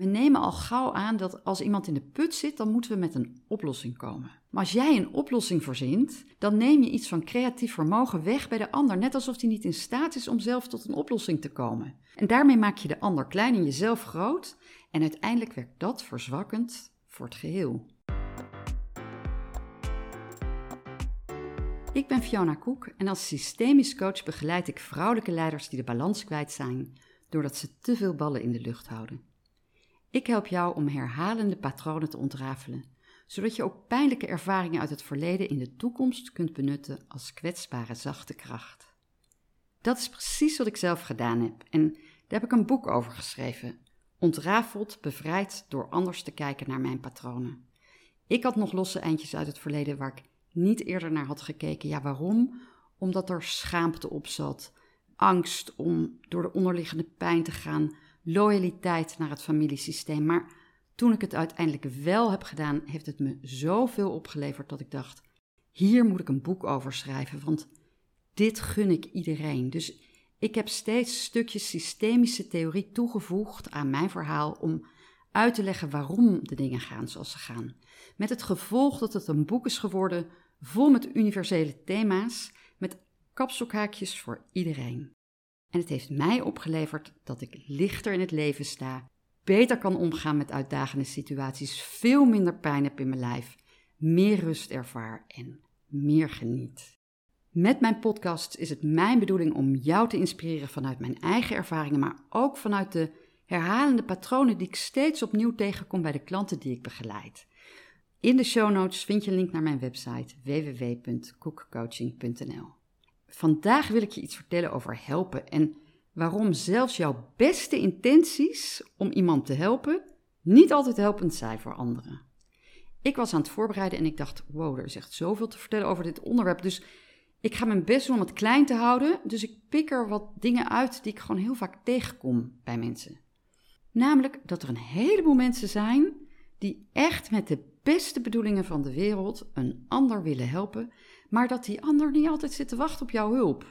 We nemen al gauw aan dat als iemand in de put zit, dan moeten we met een oplossing komen. Maar als jij een oplossing verzint, dan neem je iets van creatief vermogen weg bij de ander, net alsof hij niet in staat is om zelf tot een oplossing te komen. En daarmee maak je de ander klein en jezelf groot, en uiteindelijk werkt dat verzwakkend voor het geheel. Ik ben Fiona Koek en als systemisch coach begeleid ik vrouwelijke leiders die de balans kwijt zijn doordat ze te veel ballen in de lucht houden. Ik help jou om herhalende patronen te ontrafelen, zodat je ook pijnlijke ervaringen uit het verleden in de toekomst kunt benutten als kwetsbare zachte kracht. Dat is precies wat ik zelf gedaan heb en daar heb ik een boek over geschreven. Ontrafeld, bevrijd door anders te kijken naar mijn patronen. Ik had nog losse eindjes uit het verleden waar ik niet eerder naar had gekeken. Ja, waarom? Omdat er schaamte op zat, angst om door de onderliggende pijn te gaan, loyaliteit naar het familiesysteem. Maar toen ik het uiteindelijk wel heb gedaan, heeft het me zoveel opgeleverd dat ik dacht: hier moet ik een boek over schrijven, want dit gun ik iedereen. Dus ik heb steeds stukjes systemische theorie toegevoegd aan mijn verhaal om uit te leggen waarom de dingen gaan zoals ze gaan. Met het gevolg dat het een boek is geworden vol met universele thema's, met kapstokhaakjes voor iedereen. En het heeft mij opgeleverd dat ik lichter in het leven sta, beter kan omgaan met uitdagende situaties, veel minder pijn heb in mijn lijf, meer rust ervaar en meer geniet. Met mijn podcast is het mijn bedoeling om jou te inspireren vanuit mijn eigen ervaringen, maar ook vanuit de herhalende patronen die ik steeds opnieuw tegenkom bij de klanten die ik begeleid. In de show notes vind je een link naar mijn website www.cookcoaching.nl. Vandaag wil ik je iets vertellen over helpen en waarom zelfs jouw beste intenties om iemand te helpen niet altijd helpend zijn voor anderen. Ik was aan het voorbereiden en ik dacht: wow, er is echt zoveel te vertellen over dit onderwerp. Dus ik ga mijn best doen om het klein te houden. Dus ik pik er wat dingen uit die ik gewoon heel vaak tegenkom bij mensen. Namelijk dat er een heleboel mensen zijn die echt met de beste bedoelingen van de wereld een ander willen helpen, maar dat die ander niet altijd zit te wachten op jouw hulp.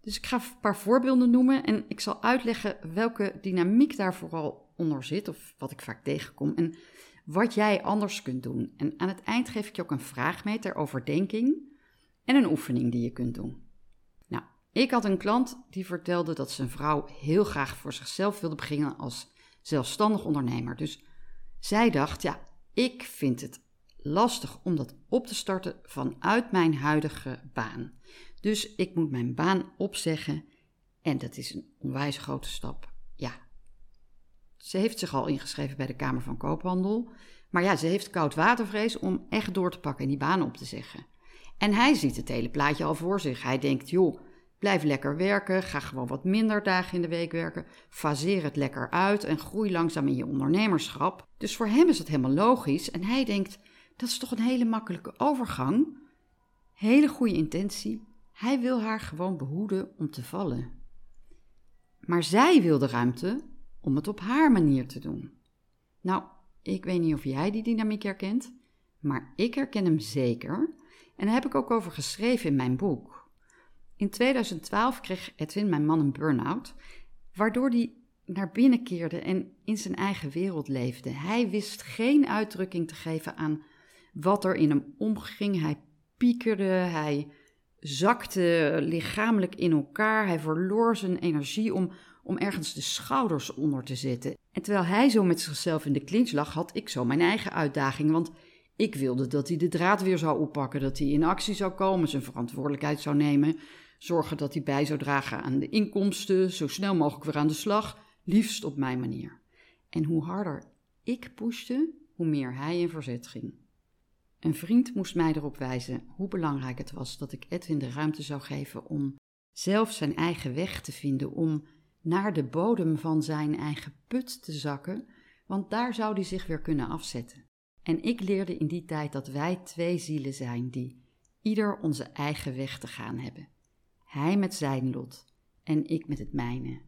Dus ik ga een paar voorbeelden noemen en ik zal uitleggen welke dynamiek daar vooral onder zit, of wat ik vaak tegenkom, en wat jij anders kunt doen. En aan het eind geef ik je ook een vraag mee ter overdenking en een oefening die je kunt doen. Nou, ik had een klant die vertelde dat zijn vrouw heel graag voor zichzelf wilde beginnen als zelfstandig ondernemer. Dus zij dacht, ja, ik vind het lastig om dat op te starten vanuit mijn huidige baan. Dus ik moet mijn baan opzeggen en dat is een onwijs grote stap. Ja. Ze heeft zich al ingeschreven bij de Kamer van Koophandel, maar ja, ze heeft koud watervrees om echt door te pakken en die baan op te zeggen. En hij ziet het hele plaatje al voor zich. Hij denkt, joh, blijf lekker werken, ga gewoon wat minder dagen in de week werken, faseer het lekker uit en groei langzaam in je ondernemerschap. Dus voor hem is het helemaal logisch en hij denkt, dat is toch een hele makkelijke overgang? Hele goede intentie. Hij wil haar gewoon behoeden om te vallen. Maar zij wil de ruimte om het op haar manier te doen. Nou, ik weet niet of jij die dynamiek herkent, maar ik herken hem zeker. En daar heb ik ook over geschreven in mijn boek. In 2012 kreeg Edwin, mijn man, een burn-out, waardoor hij naar binnen keerde en in zijn eigen wereld leefde. Hij wist geen uitdrukking te geven aan wat er in hem omging. Hij piekerde, hij zakte lichamelijk in elkaar, hij verloor zijn energie om, om ergens de schouders onder te zetten. En terwijl hij zo met zichzelf in de clinch lag, had ik zo mijn eigen uitdaging, want ik wilde dat hij de draad weer zou oppakken, dat hij in actie zou komen, zijn verantwoordelijkheid zou nemen, zorgen dat hij bij zou dragen aan de inkomsten, zo snel mogelijk weer aan de slag, liefst op mijn manier. En hoe harder ik pushte, hoe meer hij in verzet ging. Een vriend moest mij erop wijzen hoe belangrijk het was dat ik Edwin de ruimte zou geven om zelf zijn eigen weg te vinden, om naar de bodem van zijn eigen put te zakken, want daar zou hij zich weer kunnen afzetten. En ik leerde in die tijd dat wij twee zielen zijn die ieder onze eigen weg te gaan hebben. Hij met zijn lot en ik met het mijne.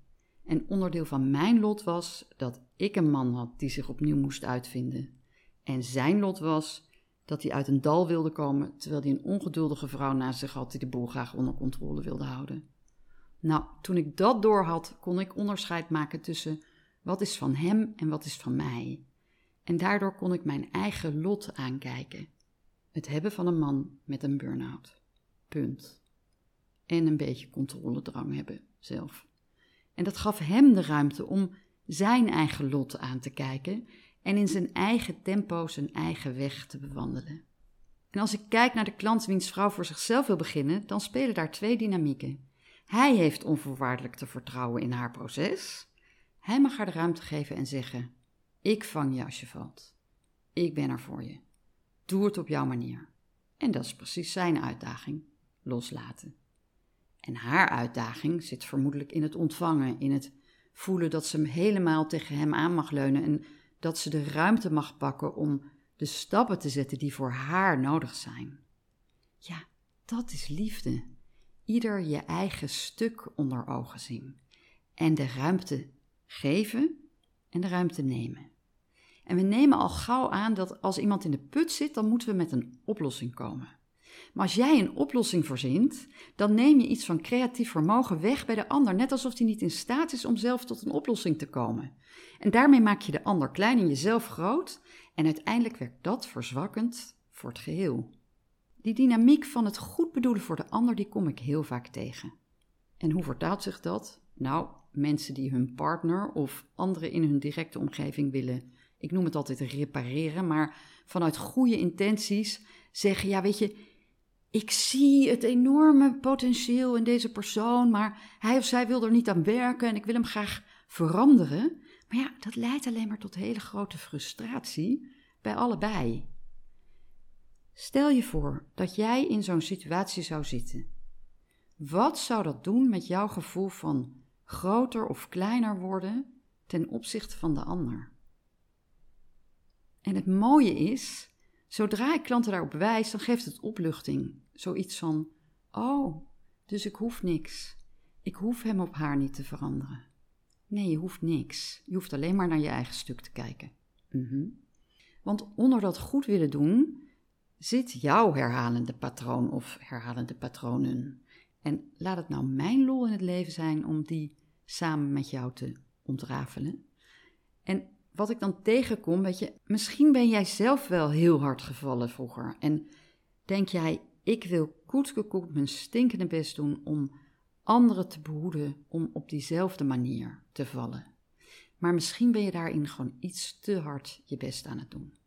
En onderdeel van mijn lot was dat ik een man had die zich opnieuw moest uitvinden. En zijn lot was dat hij uit een dal wilde komen, terwijl hij een ongeduldige vrouw naast zich had die de boel graag onder controle wilde houden. Nou, toen ik dat doorhad, kon ik onderscheid maken tussen Wat is van hem en wat is van mij? En daardoor kon ik mijn eigen lot aankijken. Het hebben van een man met een burn-out. Punt. En een beetje controledrang hebben zelf. En dat gaf hem de ruimte om zijn eigen lot aan te kijken en in zijn eigen tempo zijn eigen weg te bewandelen. En als ik kijk naar de klant wiens vrouw voor zichzelf wil beginnen, dan spelen daar twee dynamieken. Hij heeft onvoorwaardelijk te vertrouwen in haar proces. Hij mag haar de ruimte geven en zeggen: Ik vang je als je valt. Ik ben er voor je. Doe het op jouw manier. En dat is precies zijn uitdaging: loslaten. En haar uitdaging zit vermoedelijk in het ontvangen, in het voelen dat ze helemaal tegen hem aan mag leunen en dat ze de ruimte mag pakken om de stappen te zetten die voor haar nodig zijn. Ja, dat is liefde. Ieder je eigen stuk onder ogen zien en de ruimte geven en de ruimte nemen. En we nemen al gauw aan dat als iemand in de put zit, dan moeten we met een oplossing komen. Maar als jij een oplossing verzint, dan neem je iets van creatief vermogen weg bij de ander, net alsof hij niet in staat is om zelf tot een oplossing te komen. En daarmee maak je de ander klein en jezelf groot, en uiteindelijk werkt dat verzwakkend voor het geheel. Die dynamiek van het goed bedoelen voor de ander, die kom ik heel vaak tegen. En hoe vertaalt zich dat? Nou, mensen die hun partner of anderen in hun directe omgeving willen, ik noem het altijd repareren, maar vanuit goede intenties zeggen: Ja, weet je, ik zie het enorme potentieel in deze persoon, maar hij of zij wil er niet aan werken en ik wil hem graag veranderen. Maar ja, dat leidt alleen maar tot hele grote frustratie bij allebei. Stel je voor dat jij in zo'n situatie zou zitten. Wat zou dat doen met jouw gevoel van groter of kleiner worden ten opzichte van de ander? En het mooie is, zodra ik klanten daarop wijs, dan geeft het opluchting. Zoiets van: Oh, dus ik hoef niks. Ik hoef hem op haar niet te veranderen. Nee, je hoeft niks. Je hoeft alleen maar naar je eigen stuk te kijken. Mhm. Want onder dat goed willen doen zit jouw herhalende patroon of herhalende patronen. En laat het nou mijn lol in het leven zijn om die samen met jou te ontrafelen. En wat ik dan tegenkom, weet je, misschien ben jij zelf wel heel hard gevallen vroeger. En denk jij, ik wil koetkekoek mijn stinkende best doen om anderen te behoeden om op diezelfde manier te vallen. Maar misschien ben je daarin gewoon iets te hard je best aan het doen.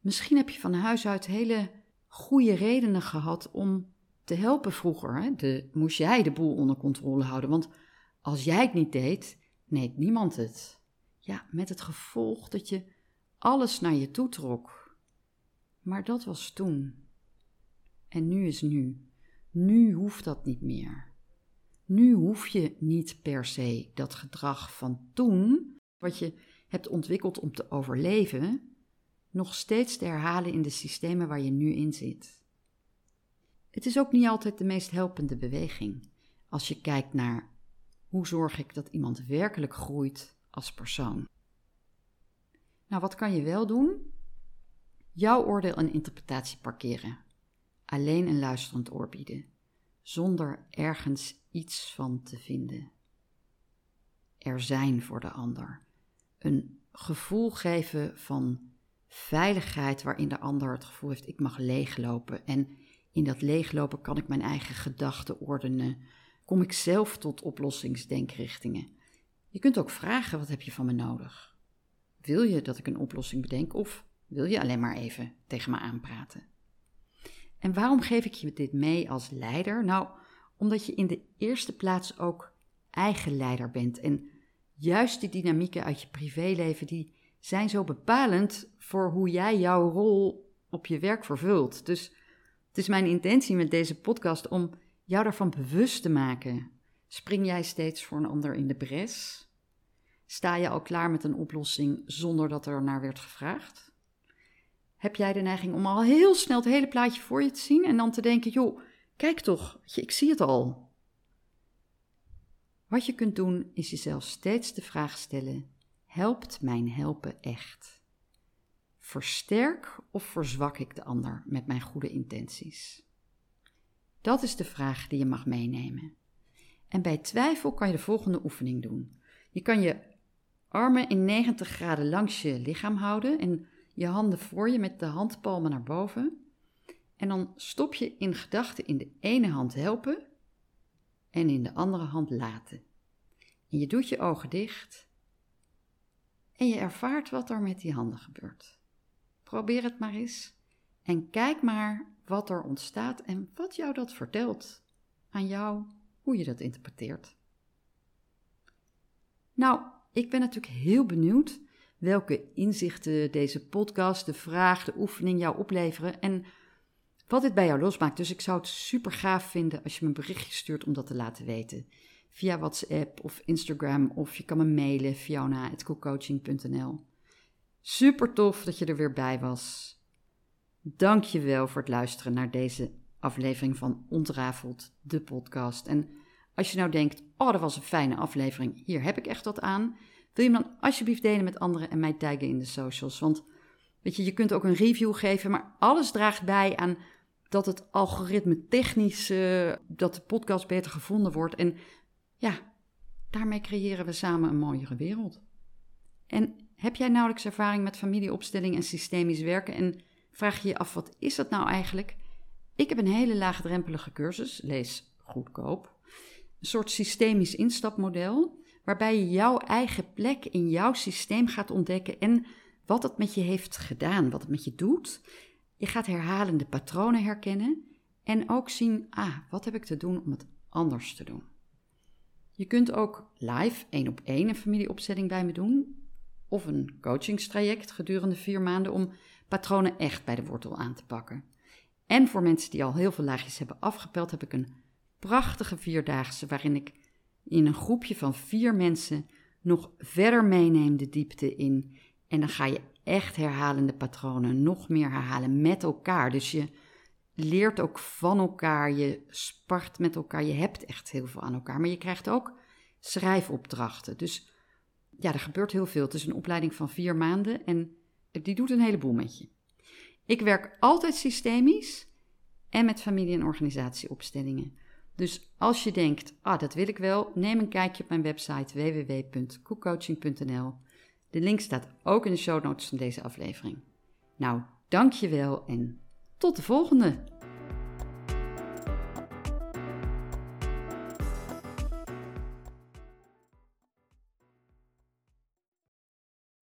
Misschien heb je van huis uit hele goede redenen gehad om te helpen vroeger. Hè? De, moest jij de boel onder controle houden? Want als jij het niet deed, deed niemand het. Ja, met het gevolg dat je alles naar je toe trok. Maar dat was toen. En nu is nu. Nu hoeft dat niet meer. Nu hoef je niet per se dat gedrag van toen, wat je hebt ontwikkeld om te overleven, nog steeds te herhalen in de systemen waar je nu in zit. Het is ook niet altijd de meest helpende beweging als je kijkt naar hoe zorg ik dat iemand werkelijk groeit als persoon. Nou, wat kan je wel doen? Jouw oordeel en interpretatie parkeren. Alleen een luisterend oor bieden, zonder ergens iets van te vinden. Er zijn voor de ander. Een gevoel geven van veiligheid waarin de ander het gevoel heeft ik mag leeglopen en in dat leeglopen kan ik mijn eigen gedachten ordenen. Kom ik zelf tot oplossingsdenkrichtingen. Je kunt ook vragen: wat heb je van me nodig? Wil je dat ik een oplossing bedenk of wil je alleen maar even tegen me aanpraten? En waarom geef ik je dit mee als leider? Nou, omdat je in de eerste plaats ook eigen leider bent. En juist die dynamieken uit je privéleven, die zijn zo bepalend voor hoe jij jouw rol op je werk vervult. Dus het is mijn intentie met deze podcast om jou daarvan bewust te maken. Spring jij steeds voor een ander in de bres? Sta je al klaar met een oplossing zonder dat er naar werd gevraagd? Heb jij de neiging om al heel snel het hele plaatje voor je te zien en dan te denken: joh, Kijk toch, ik zie het al. Wat je kunt doen is jezelf steeds de vraag stellen: helpt mijn helpen echt? Versterk of verzwak ik de ander met mijn goede intenties? Dat is de vraag die je mag meenemen. En bij twijfel kan je de volgende oefening doen. Je kan je armen in 90 graden langs je lichaam houden en je handen voor je met de handpalmen naar boven. En dan stop je in gedachten in de ene hand helpen en in de andere hand laten. En je doet je ogen dicht en je ervaart wat er met die handen gebeurt. Probeer het maar eens en kijk maar wat er ontstaat en wat jou dat vertelt aan jou, hoe je dat interpreteert. Nou, ik ben natuurlijk heel benieuwd welke inzichten deze podcast, de vraag, de oefening jou opleveren en wat dit bij jou losmaakt. Dus ik zou het super gaaf vinden als je me een berichtje stuurt om dat te laten weten. Via WhatsApp of Instagram of je kan me mailen fiona.coolcoaching.nl. Super tof dat je er weer bij was. Dank je wel voor het luisteren naar deze aflevering van Ontrafeld, de podcast. En als je nou denkt, oh dat was een fijne aflevering, hier heb ik echt wat aan. Wil je hem dan alsjeblieft delen met anderen en mij taggen in de socials? Want weet je, je kunt ook een review geven, maar alles draagt bij aan dat het algoritme technisch, uh, dat de podcast beter gevonden wordt. En ja, daarmee creëren we samen een mooiere wereld. En heb jij nauwelijks ervaring met familieopstelling en systemisch werken en vraag je je af, wat is dat nou eigenlijk? Ik heb een hele laagdrempelige cursus, lees goedkoop. Een soort systemisch instapmodel, waarbij je jouw eigen plek in jouw systeem gaat ontdekken en wat het met je heeft gedaan, wat het met je doet. Je gaat herhalende patronen herkennen en ook zien, ah, wat heb ik te doen om het anders te doen. Je kunt ook live één op één een familieopzetting bij me doen of een coachingstraject gedurende vier maanden om patronen echt bij de wortel aan te pakken. En voor mensen die al heel veel laagjes hebben afgepeld, heb ik een prachtige vierdaagse waarin ik in een groepje van vier mensen nog verder meeneem de diepte in. En dan ga je echt herhalende patronen nog meer herhalen met elkaar. Dus je leert ook van elkaar, je spart met elkaar, je hebt echt heel veel aan elkaar. Maar je krijgt ook schrijfopdrachten. Dus ja, er gebeurt heel veel. Het is een opleiding van vier maanden en die doet een heleboel met je. Ik werk altijd systemisch en met familie- en organisatieopstellingen. Dus als je denkt, ah, dat wil ik wel, neem een kijkje op mijn website www.koekcoaching.nl. De link staat ook in de show notes van deze aflevering. Nou, dank je wel en tot de volgende!